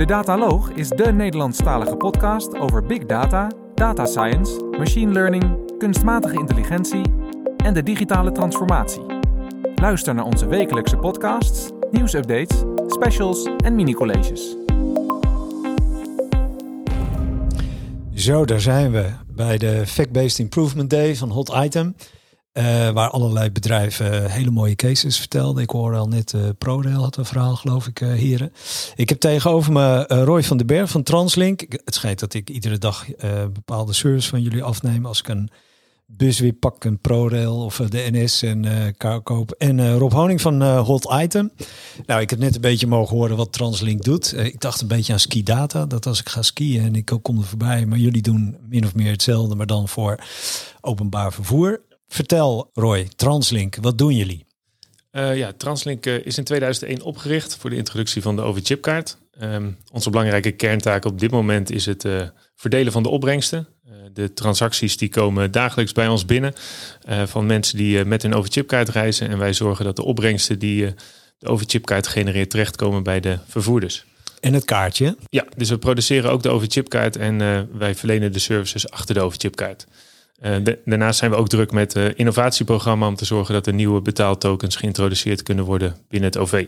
De Dataloog is de Nederlandstalige podcast over big data, data science, machine learning, kunstmatige intelligentie en de digitale transformatie. Luister naar onze wekelijkse podcasts, nieuwsupdates, specials en mini-colleges. Zo, daar zijn we bij de Fact-Based Improvement Day van Hot Item. Uh, waar allerlei bedrijven hele mooie cases vertelden. Ik hoorde al net, uh, ProRail had een verhaal geloof ik, heren. Ik heb tegenover me Roy van den Berg van Translink. Het schijnt dat ik iedere dag bepaalde service van jullie afneem. Als ik een bus weer pak, een ProRail of de NS en koop. En Rob Honing van Hot Item. Nou, ik heb net een beetje mogen horen wat Translink doet. ik dacht een beetje aan ski data. Dat als ik ga skiën en ik kom er voorbij. Maar jullie doen min of meer hetzelfde, maar dan voor openbaar vervoer. Vertel Roy, Translink, wat doen jullie? Uh, ja, Translink uh, is in 2001 opgericht voor de introductie van de overchipkaart. Um, onze belangrijke kerntaak op dit moment is het uh, verdelen van de opbrengsten. de transacties die komen dagelijks bij ons binnen van mensen die met hun overchipkaart reizen. En wij zorgen dat de opbrengsten die de overchipkaart genereert terechtkomen bij de vervoerders. En het kaartje? Ja, dus we produceren ook de overchipkaart en wij verlenen de services achter de overchipkaart. Uh, daarnaast zijn we ook druk met het innovatieprogramma om te zorgen dat er nieuwe betaaltokens geïntroduceerd kunnen worden binnen het OV.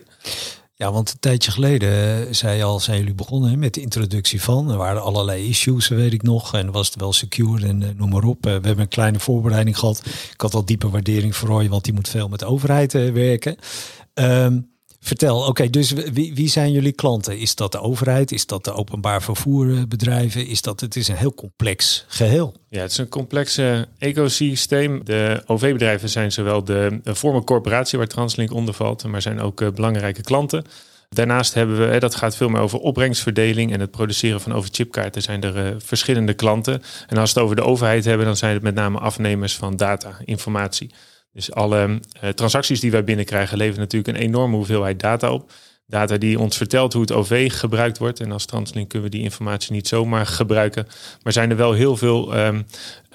Ja, want een tijdje geleden eh, zei al, zijn jullie begonnen met de introductie van. Er waren allerlei issues, weet ik nog. En was het wel secure en noem maar op. we hebben een kleine voorbereiding gehad. Ik had al diepe waardering voor Roy, want die moet veel met de overheid werken. Um, Vertel, oké, dus wie, wie zijn jullie klanten? Is dat de overheid? Is dat de openbaar vervoerbedrijven? Is dat, het is een heel complex geheel. Ja, het is een complex ecosysteem. De OV-bedrijven zijn zowel de, vorige corporatie waar Translink onder valt, maar zijn ook uh, belangrijke klanten. Daarnaast hebben we, dat gaat veel meer over opbrengstverdeling en het produceren van overchipkaarten zijn er uh, verschillende klanten. En als we het over de overheid hebben, dan zijn het met name afnemers van data, informatie. Dus alle uh, transacties die wij binnenkrijgen leveren natuurlijk een enorme hoeveelheid data op. Data die ons vertelt hoe het OV gebruikt wordt. En als Translink kunnen we die informatie niet zomaar gebruiken. Maar zijn er wel heel veel um,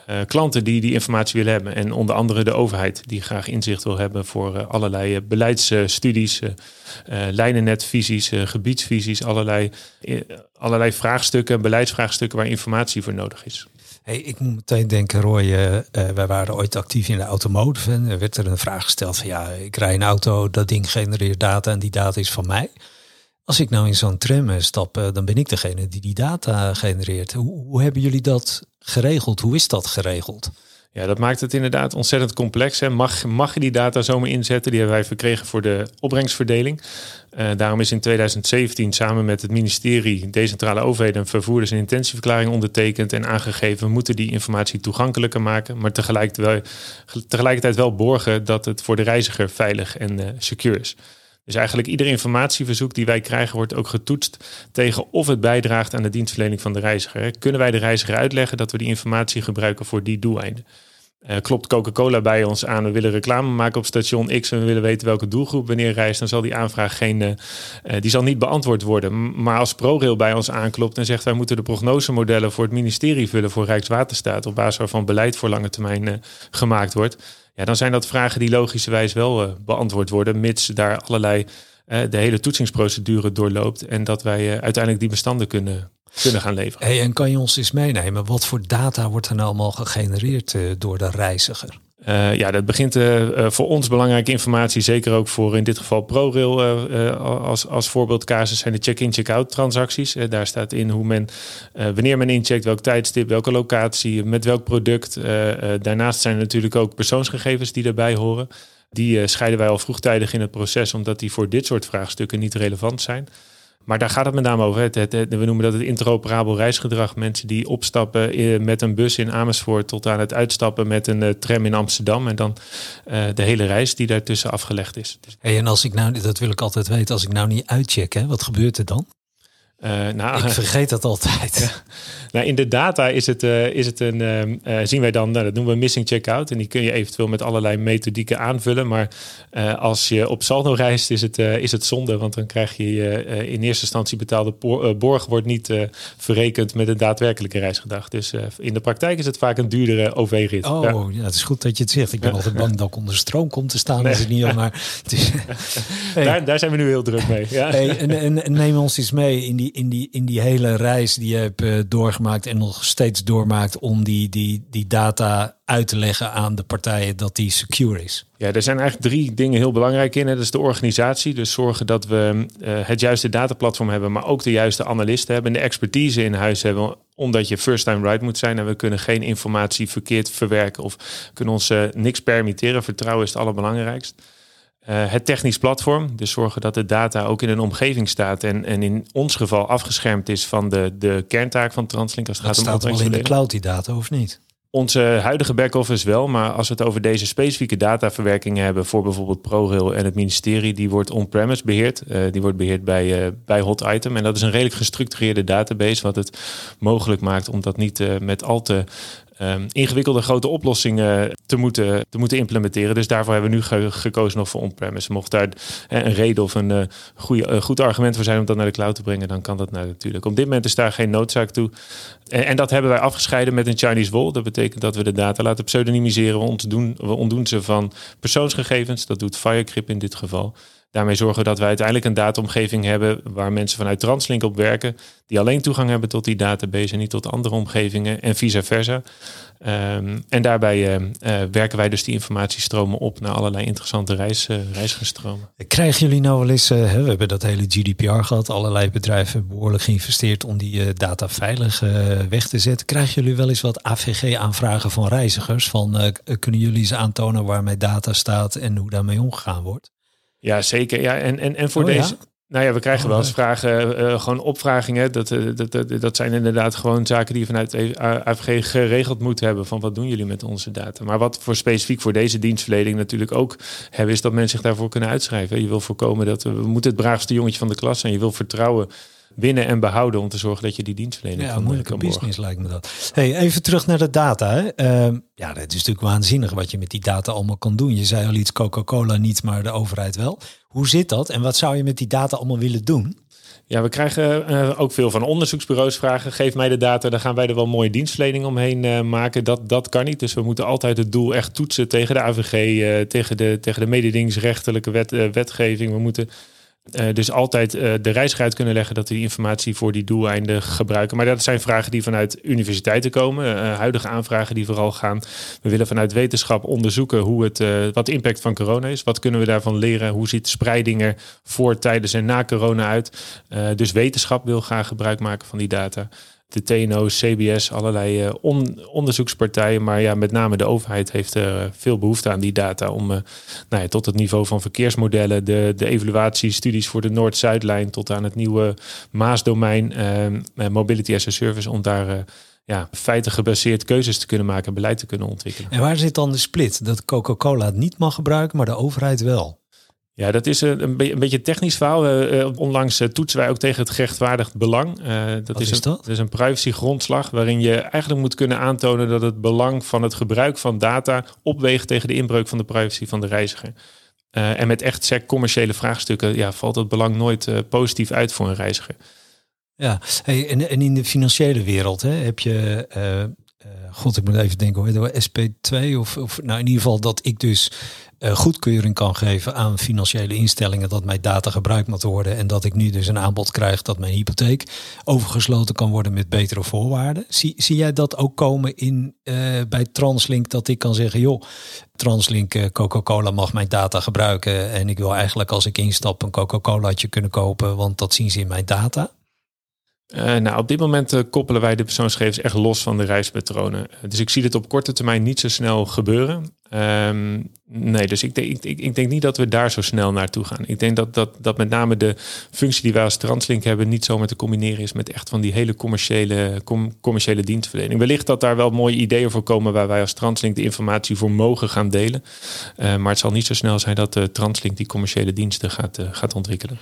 uh, klanten die die informatie willen hebben. En onder andere de overheid die graag inzicht wil hebben voor uh, allerlei beleidsstudies, lijnennetvisies, gebiedsvisies, allerlei, allerlei vraagstukken, beleidsvraagstukken waar informatie voor nodig is. Hey, ik moet meteen denken, Roy, uh, wij waren ooit actief in de automotive. En er werd er een vraag gesteld van ja, ik rij een auto, dat ding genereert data en die data is van mij. Als ik nou in zo'n tram stap, uh, dan ben ik degene die die data genereert. Hoe, hoe hebben jullie dat geregeld? Hoe is dat geregeld? Ja, dat maakt het inderdaad ontzettend complex. Hè. Mag, mag je die data zomaar inzetten? Die hebben wij verkregen voor de opbrengstverdeling. Uh, daarom is in 2017 samen met het ministerie Decentrale Overheden en Vervoerders een intentieverklaring ondertekend en aangegeven. We moeten die informatie toegankelijker maken, maar tegelijkertijd wel, tegelijkertijd wel borgen dat het voor de reiziger veilig en uh, secure is. Dus eigenlijk ieder informatieverzoek die wij krijgen wordt ook getoetst tegen of het bijdraagt aan de dienstverlening van de reiziger. Kunnen wij de reiziger uitleggen dat we die informatie gebruiken voor die doeleinden? Uh, klopt Coca-Cola bij ons aan, we willen reclame maken op station X en we willen weten welke doelgroep wanneer reist, dan zal die aanvraag geen, uh, die zal niet beantwoord worden. Maar als ProRail bij ons aanklopt en zegt wij moeten de prognosemodellen voor het ministerie vullen voor Rijkswaterstaat, op basis waarvan beleid voor lange termijn gemaakt wordt, ja, dan zijn dat vragen die logischerwijs wel beantwoord worden, mits daar allerlei de hele toetsingsprocedure doorloopt en dat wij uiteindelijk die bestanden kunnen kunnen gaan leveren. Hey, en kan je ons eens meenemen, wat voor data wordt er nou allemaal gegenereerd door de reiziger? Uh, ja, dat begint uh, voor ons belangrijke informatie, zeker ook voor in dit geval ProRail als, als voorbeeldcasus zijn de check-in, check-out transacties. daar staat in hoe men, wanneer men incheckt, welk tijdstip, welke locatie, met welk product. daarnaast zijn er natuurlijk ook persoonsgegevens die daarbij horen. Die scheiden wij al vroegtijdig in het proces, omdat die voor dit soort vraagstukken niet relevant zijn. Maar daar gaat het met name over. Het, het, we noemen dat het interoperabel reisgedrag. Mensen die opstappen in, met een bus in Amersfoort tot aan het uitstappen met een uh, tram in Amsterdam. En dan uh, de hele reis die daartussen afgelegd is. Hey, en als ik nou, dat wil ik altijd weten, als ik nou niet uitcheck, hè, wat gebeurt er dan? Uh, nou, ik vergeet dat altijd. Ja. Nou, in de data is het, uh, is het een, uh, zien wij dan, nou, dat noemen we missing checkout. En die kun je eventueel met allerlei methodieken aanvullen. Maar als je op saldo reist, is het, is het zonde. Want dan krijg je in eerste instantie betaalde borg wordt niet verrekend met een daadwerkelijke reisgedrag. Dus in de praktijk is het vaak een duurdere OV-rit. Oh, ja. ja. het is goed dat je het zegt. Ik ben altijd bang dat ik onder stroom komt te staan. Nee. Als het niet maar, hey. daar, daar zijn we nu heel druk mee. Ja. Hey, en, en, en neem ons eens mee in die in, die, in die hele reis die je hebt uh, doorgemaakt en nog steeds doormaakt om die, die, die data uit te leggen aan de partijen dat die secure is? Ja, er zijn eigenlijk drie dingen heel belangrijk in. Dat is de organisatie. Dus zorgen dat we uh, het juiste dataplatform hebben, maar ook de juiste analisten hebben en de expertise in huis hebben. Omdat je first time right moet zijn en we kunnen geen informatie verkeerd verwerken of kunnen ons uh, niks permitteren. Vertrouwen is het allerbelangrijkst. Uh, het technisch platform, dus zorgen dat de data ook in een omgeving staat en, en in ons geval afgeschermd is van de, de kerntaak van Translink. Als het dat gaat om staat wel in de cloud die data of niet? Onze huidige back-office wel, maar als we het over deze specifieke dataverwerkingen hebben voor bijvoorbeeld ProRail en het ministerie, die wordt on-premise beheerd. Uh, die wordt beheerd bij, uh, bij Hot Item. En dat is een redelijk gestructureerde database, wat het mogelijk maakt om dat niet uh, met al te um, ingewikkelde grote oplossingen te moeten, te moeten implementeren. Dus daarvoor hebben we nu gekozen nog voor on-premise. Mocht daar een reden of een uh, goede, goed argument voor zijn om dat naar de cloud te brengen, dan kan dat nou natuurlijk. Op dit moment is daar geen noodzaak toe. En, en, dat hebben wij afgescheiden met een Chinese wall. Dat betekent dat we de data laten pseudonymiseren. We, ontdoen, we ontdoen ze van persoonsgegevens. Dat doet Firecrypt in dit geval. Daarmee zorgen we dat wij uiteindelijk een dataomgeving hebben waar mensen vanuit Translink op werken, die alleen toegang hebben tot die database en niet tot andere omgevingen en vice versa. Um, en daarbij uh, uh, werken wij dus die informatiestromen op naar allerlei interessante reis, reisgestromen. Krijgen jullie nou wel eens, we hebben dat hele GDPR gehad, allerlei bedrijven behoorlijk geïnvesteerd om die data veilig weg te zetten. Krijgen jullie wel eens wat AVG-aanvragen van reizigers? Van kunnen jullie eens aantonen waar mijn data staat en hoe daarmee omgegaan wordt? Ja, zeker. Ja, en, en, en voor oh, deze. Nou ja, we krijgen oh, wel eens vragen, uh, gewoon opvragingen. Dat, uh, dat, dat, dat zijn inderdaad gewoon zaken die vanuit de AVG geregeld moeten hebben. Van wat doen jullie met onze data? Maar wat voor specifiek voor deze dienstverlening natuurlijk ook hebben, is dat mensen zich daarvoor kunnen uitschrijven. Je wil voorkomen dat we, we moeten het braafste jongetje van de klas zijn. Je wil vertrouwen winnen en behouden om te zorgen dat je die dienstverlening ja, kan, moeilijke kan business lijkt me dat. Hey, even terug naar de data. Hè. Uh, ja, dat is natuurlijk waanzinnig wat je met die data allemaal kan doen. Je zei al iets, Coca-Cola niet, maar de overheid wel. Hoe zit dat en wat zou je met die data allemaal willen doen? Ja, we krijgen uh, ook veel van onderzoeksbureaus vragen. Geef mij de data, dan gaan wij er wel mooie dienstverlening omheen uh, maken. Dat, dat kan niet. Dus we moeten altijd het doel echt toetsen tegen de AVG, eh, tegen, de, tegen de mededingingsrechtelijke wet, wetgeving. We moeten uh, dus altijd uh, de reiziger uit kunnen leggen dat we die informatie voor die doeleinden gebruiken. Maar dat zijn vragen die vanuit universiteiten komen. Uh, huidige aanvragen die vooral gaan. We willen vanuit wetenschap onderzoeken hoe het, wat de impact van corona is. Wat kunnen we daarvan leren? Hoe ziet spreiding er voor, tijdens en na corona uit? dus wetenschap wil graag gebruik maken van die data de TNO, CBS, allerlei uh, onderzoekspartijen. Maar ja, met name de overheid heeft er uh, veel behoefte aan die data om uh, nou ja, tot het niveau van verkeersmodellen, de, de evaluatiestudies voor de Noord-Zuidlijn tot aan het nieuwe Maasdomein, Mobility as a Service, om daar ja, feiten gebaseerd keuzes te kunnen maken en beleid te kunnen ontwikkelen. En waar zit dan de split? Dat Coca-Cola het niet mag gebruiken, maar de overheid wel? Ja, dat is een, een, een beetje technisch verhaal. Uh, onlangs uh, toetsen wij ook tegen het gerechtvaardigd belang. Uh, dat is, is, een, dat? dat is een privacy grondslag waarin je eigenlijk moet kunnen aantonen dat het belang van het gebruik van data opweegt tegen de inbreuk van de privacy van de reiziger. en met echt sec commerciële vraagstukken ja, valt het belang nooit positief uit voor een reiziger. Ja, hey, en, en in de financiële wereld hè, heb je God, ik moet even denken, hoor, SP2 of, of nou in ieder geval dat ik dus uh, goedkeuring kan geven aan financiële instellingen dat mijn data gebruikt moet worden en dat ik nu dus een aanbod krijg dat mijn hypotheek overgesloten kan worden met betere voorwaarden. Zie, zie jij dat ook komen in, uh, bij Translink dat ik kan zeggen, joh, Translink uh, Coca-Cola mag mijn data gebruiken en ik wil eigenlijk als ik instap een Coca-Colaatje kunnen kopen, want dat zien ze in mijn data? Uh, nou, op dit moment uh, koppelen wij de persoonsgegevens echt los van de reispatronen. dus ik zie dit op korte termijn niet zo snel gebeuren. Um, nee, dus ik denk, ik, denk niet dat we daar zo snel naartoe gaan. Ik denk dat, dat, dat met name de functie die wij als Translink hebben niet zomaar te combineren is met echt van die hele commerciële, com, commerciële dienstverlening. Wellicht dat daar wel mooie ideeën voor komen waar wij als Translink de informatie voor mogen gaan delen. Maar het zal niet zo snel zijn dat Translink die commerciële diensten gaat, gaat ontwikkelen.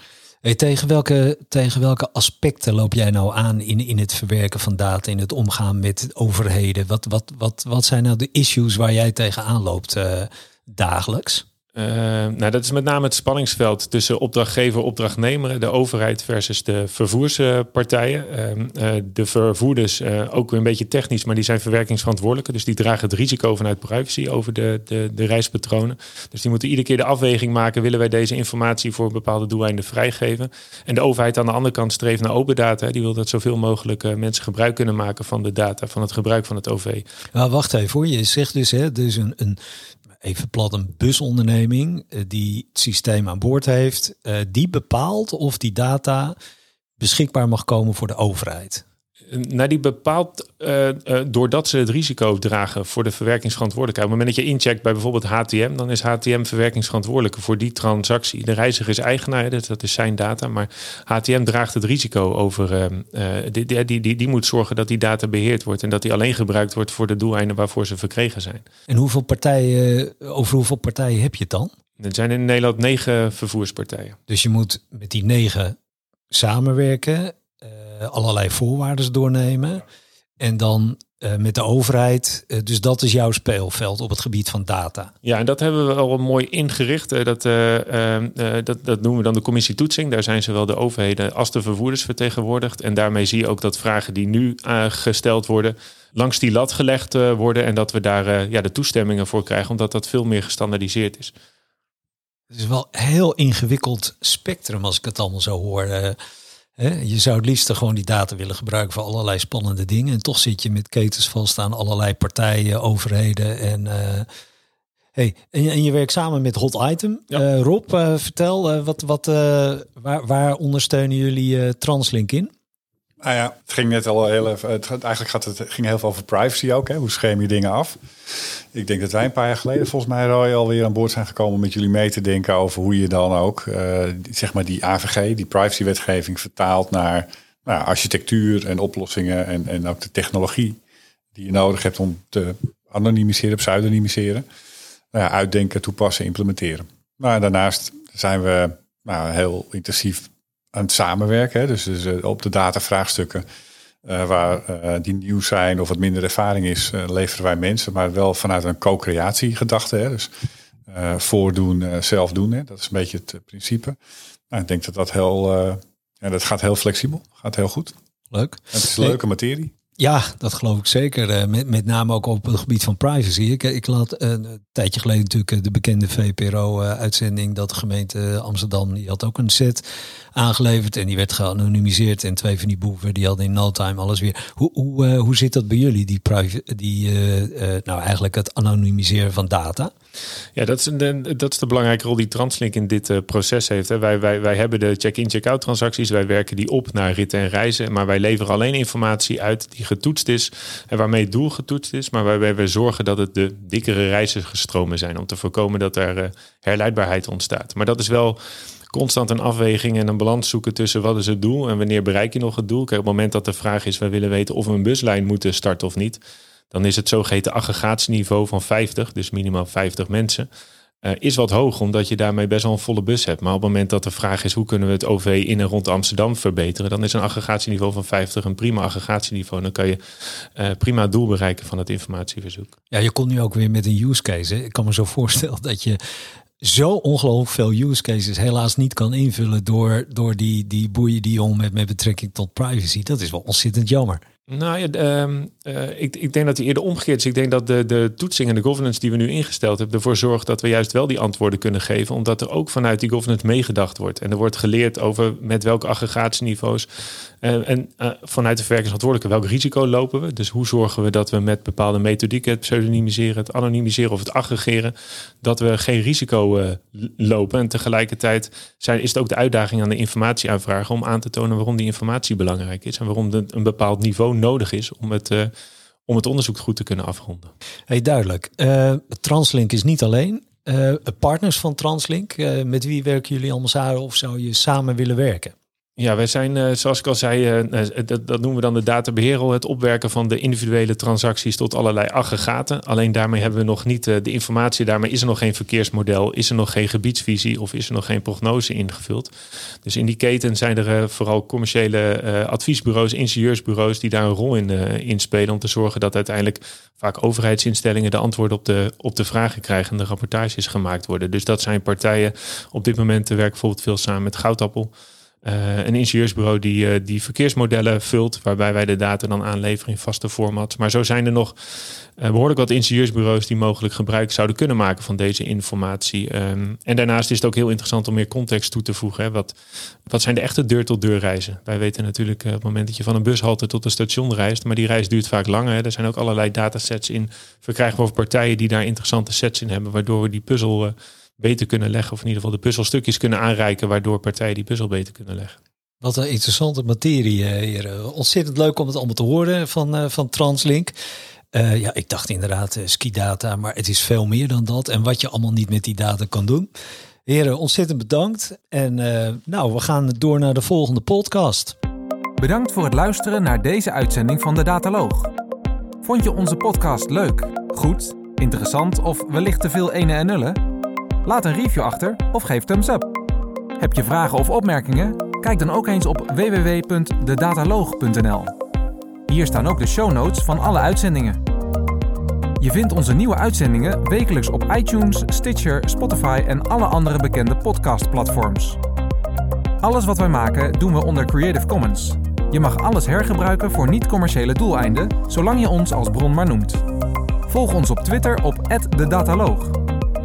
Tegen, welke, tegen welke aspecten loop jij nou aan in, in het verwerken van data, in het omgaan met overheden? Wat, wat, wat, wat zijn nou de issues waar jij tegenaan loopt uh, dagelijks? Uh, nou, dat is met name het spanningsveld tussen opdrachtgever, opdrachtnemer, de overheid versus de vervoerspartijen. Uh, de vervoerders, uh, ook een beetje technisch, maar die zijn verwerkingsverantwoordelijke. Dus die dragen het risico vanuit privacy over de, de, de reispatronen. Dus die moeten iedere keer de afweging maken: willen wij deze informatie voor bepaalde doeleinden vrijgeven? En de overheid aan de andere kant streeft naar open data. Die wil dat zoveel mogelijk mensen gebruik kunnen maken van de data, van het gebruik van het OV. Nou, wacht even voor je zegt dus, hè, dus een, een even plat een busonderneming eh, die het systeem aan boord heeft, eh, die bepaalt of die data beschikbaar mag komen voor de overheid. Nou, die bepaalt uh, uh, doordat ze het risico dragen voor de verwerkingsverantwoordelijkheid. Op het moment dat je incheckt bij bijvoorbeeld HTM, dan is HTM verwerkingsverantwoordelijke voor die transactie. De reiziger is eigenaar, dus dat is zijn data. Maar HTM draagt het risico over. Uh, die, die, die, die, moet zorgen dat die data beheerd wordt en dat die alleen gebruikt wordt voor de doeleinden waarvoor ze verkregen zijn. En hoeveel partijen, over hoeveel partijen heb je het dan? Er zijn in Nederland negen vervoerspartijen. Dus je moet met die negen samenwerken allerlei voorwaarden doornemen. En dan uh, met de overheid. Uh, dus dat is jouw speelveld op het gebied van data. Ja, en dat hebben we al mooi ingericht. dat, dat, dat noemen we dan de commissie toetsing. Daar zijn zowel de overheden als de vervoerders vertegenwoordigd. En daarmee zie je ook dat vragen die nu gesteld worden langs die lat gelegd worden. En dat we daar ja, de toestemmingen voor krijgen, omdat dat veel meer gestandaardiseerd is. Het is wel heel ingewikkeld spectrum als ik het allemaal zo hoor je zou het liefst gewoon die data willen gebruiken voor allerlei spannende dingen. En toch zit je met ketens vast aan allerlei partijen, overheden. En, uh, hey, en, je werkt samen met Hot Item. Uh, Rob, uh, vertel, wat, wat, waar, waar ondersteunen jullie Translink in? Nou ja, het ging net al heel even. Het, eigenlijk gaat het, ging heel veel over privacy ook. Hè? Hoe scherm je dingen af? Ik denk dat wij een paar jaar geleden, volgens mij, Roy, alweer aan boord zijn gekomen om met jullie mee te denken over hoe je dan ook, uh, zeg maar, die AVG, die privacywetgeving, vertaalt naar nou, architectuur en oplossingen en, en ook de technologie die je nodig hebt om te anonimiseren, pseudonymiseren. Nou ja, uitdenken, toepassen, implementeren. Maar daarnaast zijn we nou, heel intensief aan het samenwerken. Hè? Dus, dus uh, op de datavraagstukken uh, waar uh, die nieuw zijn of wat minder ervaring is, leveren wij mensen, maar wel vanuit een co-creatie gedachte. Hè? Dus voordoen, zelf doen. Hè? Dat is een beetje het principe. Nou, ik denk dat dat heel, ja, dat gaat heel flexibel, gaat heel goed. Leuk. het is een leuke materie. Ja, dat geloof ik zeker. Eh, met, met name ook op het gebied van privacy. Ik, ik laat eh, een tijdje geleden natuurlijk eh, de bekende VPRO-uitzending dat de gemeente Amsterdam, die had ook een set aangeleverd en die werd geanonimiseerd. En twee van die boeven, die hadden in no time alles weer. Hoe, hoe, hoe zit dat bij jullie, die, die nou eigenlijk het anonimiseren van data? Ja, dat is, de, dat is de belangrijke rol die Translink in dit uh, proces heeft. Hè. Wij, wij, wij hebben de check-in, check-out transacties. Wij werken die op naar ritten en reizen. Maar wij leveren alleen informatie uit die getoetst is. En waarmee het doel getoetst is. Maar waarbij we zorgen dat het de dikkere reizigers zijn. Om te voorkomen dat er uh, herleidbaarheid ontstaat. Maar dat is wel constant een afweging en een balans zoeken tussen wat is het doel en wanneer bereik je nog het doel. Kijk, op het moment dat de vraag is, we willen weten of we een buslijn moeten starten of niet dan is het zogeheten aggregatieniveau van 50, dus minimaal 50 mensen, uh, is wat hoog, omdat je daarmee best wel een volle bus hebt. Maar op het moment dat de vraag is hoe kunnen we het OV in en rond Amsterdam verbeteren, dan is een aggregatieniveau van 50 een prima aggregatieniveau. Dan kan je uh, prima doel bereiken van het informatieverzoek. Ja, je komt nu ook weer met een use case. Hè? Ik kan me zo voorstellen dat je zo ongelooflijk veel use cases helaas niet kan invullen door, door die, die boeien die om met, met betrekking tot privacy. Dat is wel ontzettend jammer. Nou ja, uh, uh, ik, ik, denk dat die eerder omgekeerd is. Ik denk dat de, de toetsing en de governance die we nu ingesteld hebben, ervoor zorgt dat we juist wel die antwoorden kunnen geven, omdat er ook vanuit die governance meegedacht wordt. En er wordt geleerd over met welke aggregatieniveaus uh, en uh, vanuit de verwerkingsverantwoordelijke welk risico lopen we. Dus hoe zorgen we dat we met bepaalde methodieken, het pseudonymiseren, het anonimiseren of het aggregeren, dat we geen risico lopen. En tegelijkertijd zijn, is het ook de uitdaging aan de informatieaanvrager om aan te tonen waarom die informatie belangrijk is en waarom een bepaald niveau nodig is om het, om het onderzoek goed te kunnen afronden. Hey, duidelijk. Translink is niet alleen. Uh, partners van Translink, met wie werken jullie allemaal samen of zou je samen willen werken? Ja, wij zijn, uh, zoals ik al zei, uh, dat, dat, noemen we dan de databeheerrol. Het opwerken van de individuele transacties tot allerlei aggregaten. Alleen daarmee hebben we nog niet de informatie. Daarmee is er nog geen verkeersmodel, is er nog geen gebiedsvisie of is er nog geen prognose ingevuld. Dus in die keten zijn er vooral commerciële adviesbureaus, ingenieursbureaus die daar een rol in, in spelen. Om te zorgen dat uiteindelijk vaak overheidsinstellingen de antwoorden op de, op de vragen krijgen en de rapportages gemaakt worden. Dus dat zijn partijen. Op dit moment werken bijvoorbeeld veel samen met Goudappel. Uh, een ingenieursbureau die, uh, die verkeersmodellen vult, waarbij wij de data dan aanleveren in vaste format. Maar zo zijn er nog uh, behoorlijk wat ingenieursbureaus die mogelijk gebruik zouden kunnen maken van deze informatie. Um, en daarnaast is het ook heel interessant om meer context toe te voegen. Hè. Wat, wat zijn de echte deur-tot-deur reizen? Wij weten natuurlijk op het moment dat je van een bushalte tot een station reist, maar die reis duurt vaak langer. Hè. Er zijn ook allerlei datasets in verkrijgbaar over partijen die daar interessante sets in hebben, waardoor we die puzzel beter kunnen leggen. Of in ieder geval de puzzelstukjes kunnen aanreiken. Waardoor partijen die puzzel beter kunnen leggen. Wat een interessante materie eh, hier. Ontzettend leuk om het allemaal te horen van, uh, van Translink. Uh, ja, ik dacht inderdaad uh, ski-data, maar het is veel meer dan dat. En wat je allemaal niet met die data kan doen. Heren, ontzettend bedankt. En uh, nou, we gaan door naar de volgende podcast. Bedankt voor het luisteren naar deze uitzending van de Dataloog. Vond je onze podcast leuk, goed, interessant of wellicht te veel ene en nullen? Laat een review achter of geef thumbs up. Heb je vragen of opmerkingen? Kijk dan ook eens op www.dedataloog.nl. Hier staan ook de show notes van alle uitzendingen. Je vindt onze nieuwe uitzendingen wekelijks op iTunes, Stitcher, Spotify en alle andere bekende podcastplatforms. Alles wat wij maken doen we onder Creative Commons. Je mag alles hergebruiken voor niet-commerciële doeleinden, zolang je ons als bron maar noemt. Volg ons op Twitter op @dedataloog.